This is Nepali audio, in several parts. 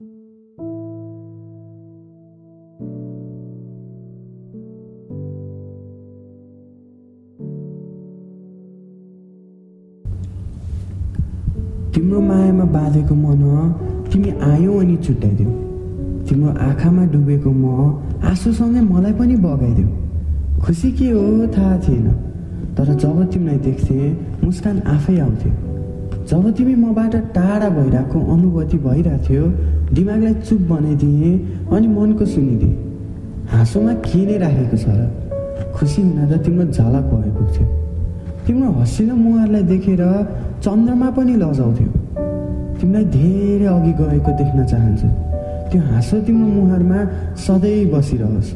तिम्रो मायामा बाँधेको मन तिमी आयौ अनि छुट्याइदेऊ। तिम्रो आँखामा डुबेको म आँसुसँगै मलाई पनि बगाइदेऊ। खुसी के हो थाहा थिएन तर जब तिमीलाई देख्थेँ मुस्कान आफै आउँथ्यो। जब तिमी मबाट टाढा भइरहेको अनुभूति भइरहेको थियो दिमागलाई चुप बनाइदिए अनि मनको सुनिदिए। हाँसोमा के नै राखेको छ र खुसी हुन त तिम्रो झलक भएको थियो तिम्रो हँसिलो मुहारलाई देखेर चन्द्रमा पनि लजाउँथ्यो। तिमीलाई धेरै अघि गएको देख्न चाहन्छु। त्यो हाँसो तिम्रो मुहारमा सधैँ बसिरहोस्।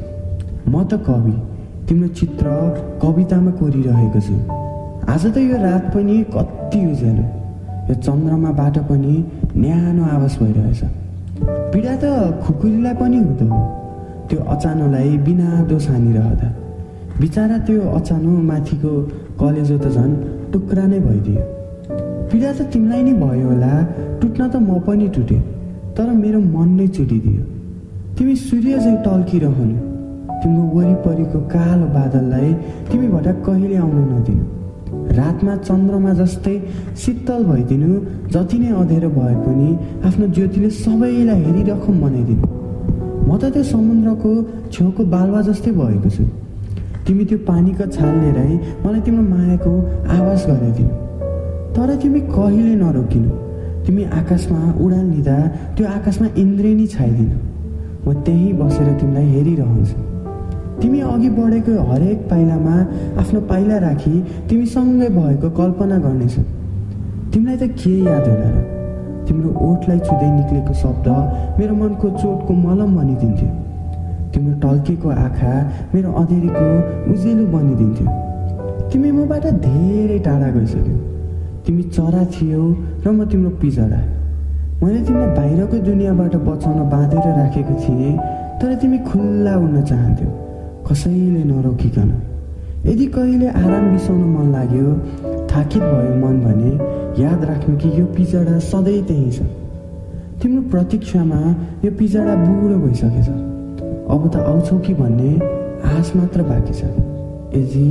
म त कवि तिम्रो चित्र कवितामा कोरिरहेको छु। आज त यो रात पनि कति उज्यालो। यो चन्द्रमाबाट पनि न्यानो आवाज भइरहेछ। पीडा त खुकुरीलाई पनि हुँदो त्यो अचानोलाई बिना दोष हानिरहँदा बिचरा त्यो अचानो माथिको कलेजो त झन् टुक्रा नै भइदियो। पीडा त तिमीलाई नै भयो होला। टुट्न त म पनि टुटेँ तर मेरो मन नै चुटिदियो तिमी सूर्य चाहिँ टल्किरहनु। तिम्रो वरिपरिको कालो बादललाई तिमीबाट कहिले आउन नदिनु। रातमा चन्द्रमा जस्तै शीतल भइदिनु जति नै अँधेरो भए पनि आफ्नो ज्योतिले सबैलाई हेरिरखौँ बनाइदिनु। म त त्यो समुद्रको छेउको बालुवा जस्तै भएको छु। तिमी त्यो पानीको छाल लिएरै मलाई तिम्रो मायाको आवाज गराइदिनु। तर तिमी कहिले नरोकिनु। तिमी आकाशमा उडान लिँदा त्यो आकाशमा इन्द्रेणी छाइदिनु। म त्यहीँ बसेर तिमीलाई हेरिरहन्छु। तिमी अघि बढेको हरेक पाइलामा आफ्नो पाइला राखी तिमीसँगै भएको कल्पना गर्नेछु। तिमीलाई त के याद होला र तिम्रो ओठलाई छुँदै निक्लेको शब्द मेरो मनको चोटको मलम बनिदिन्थ्यो तिम्रो टल्केको आँखा मेरो अँधेरीको उजेलो बनिदिन्थ्यो। तिमी मबाट धेरै टाढा गइसक्यौ। तिमी चरा थियौ र म तिम्रो पिजरा। मैले तिमीलाई बाहिरको दुनियाँबाट बचाउन बाँधेर राखेको थिएँ तर तिमी खुल्ला उड्न चाहन्थ्यौ। कसैले नरोकिकन। यदि कहिले आराम बिसाउन मन लाग्यो थाकित भयो मन भने याद राख्नु कि यो पिजडा सधैँ त्यही छ। तिम्रो प्रतीक्षामा यो पिजडा बुढो भइसकेछ। अब त आउँछौ कि भन्ने आश मात्र बाँकी छ। एजी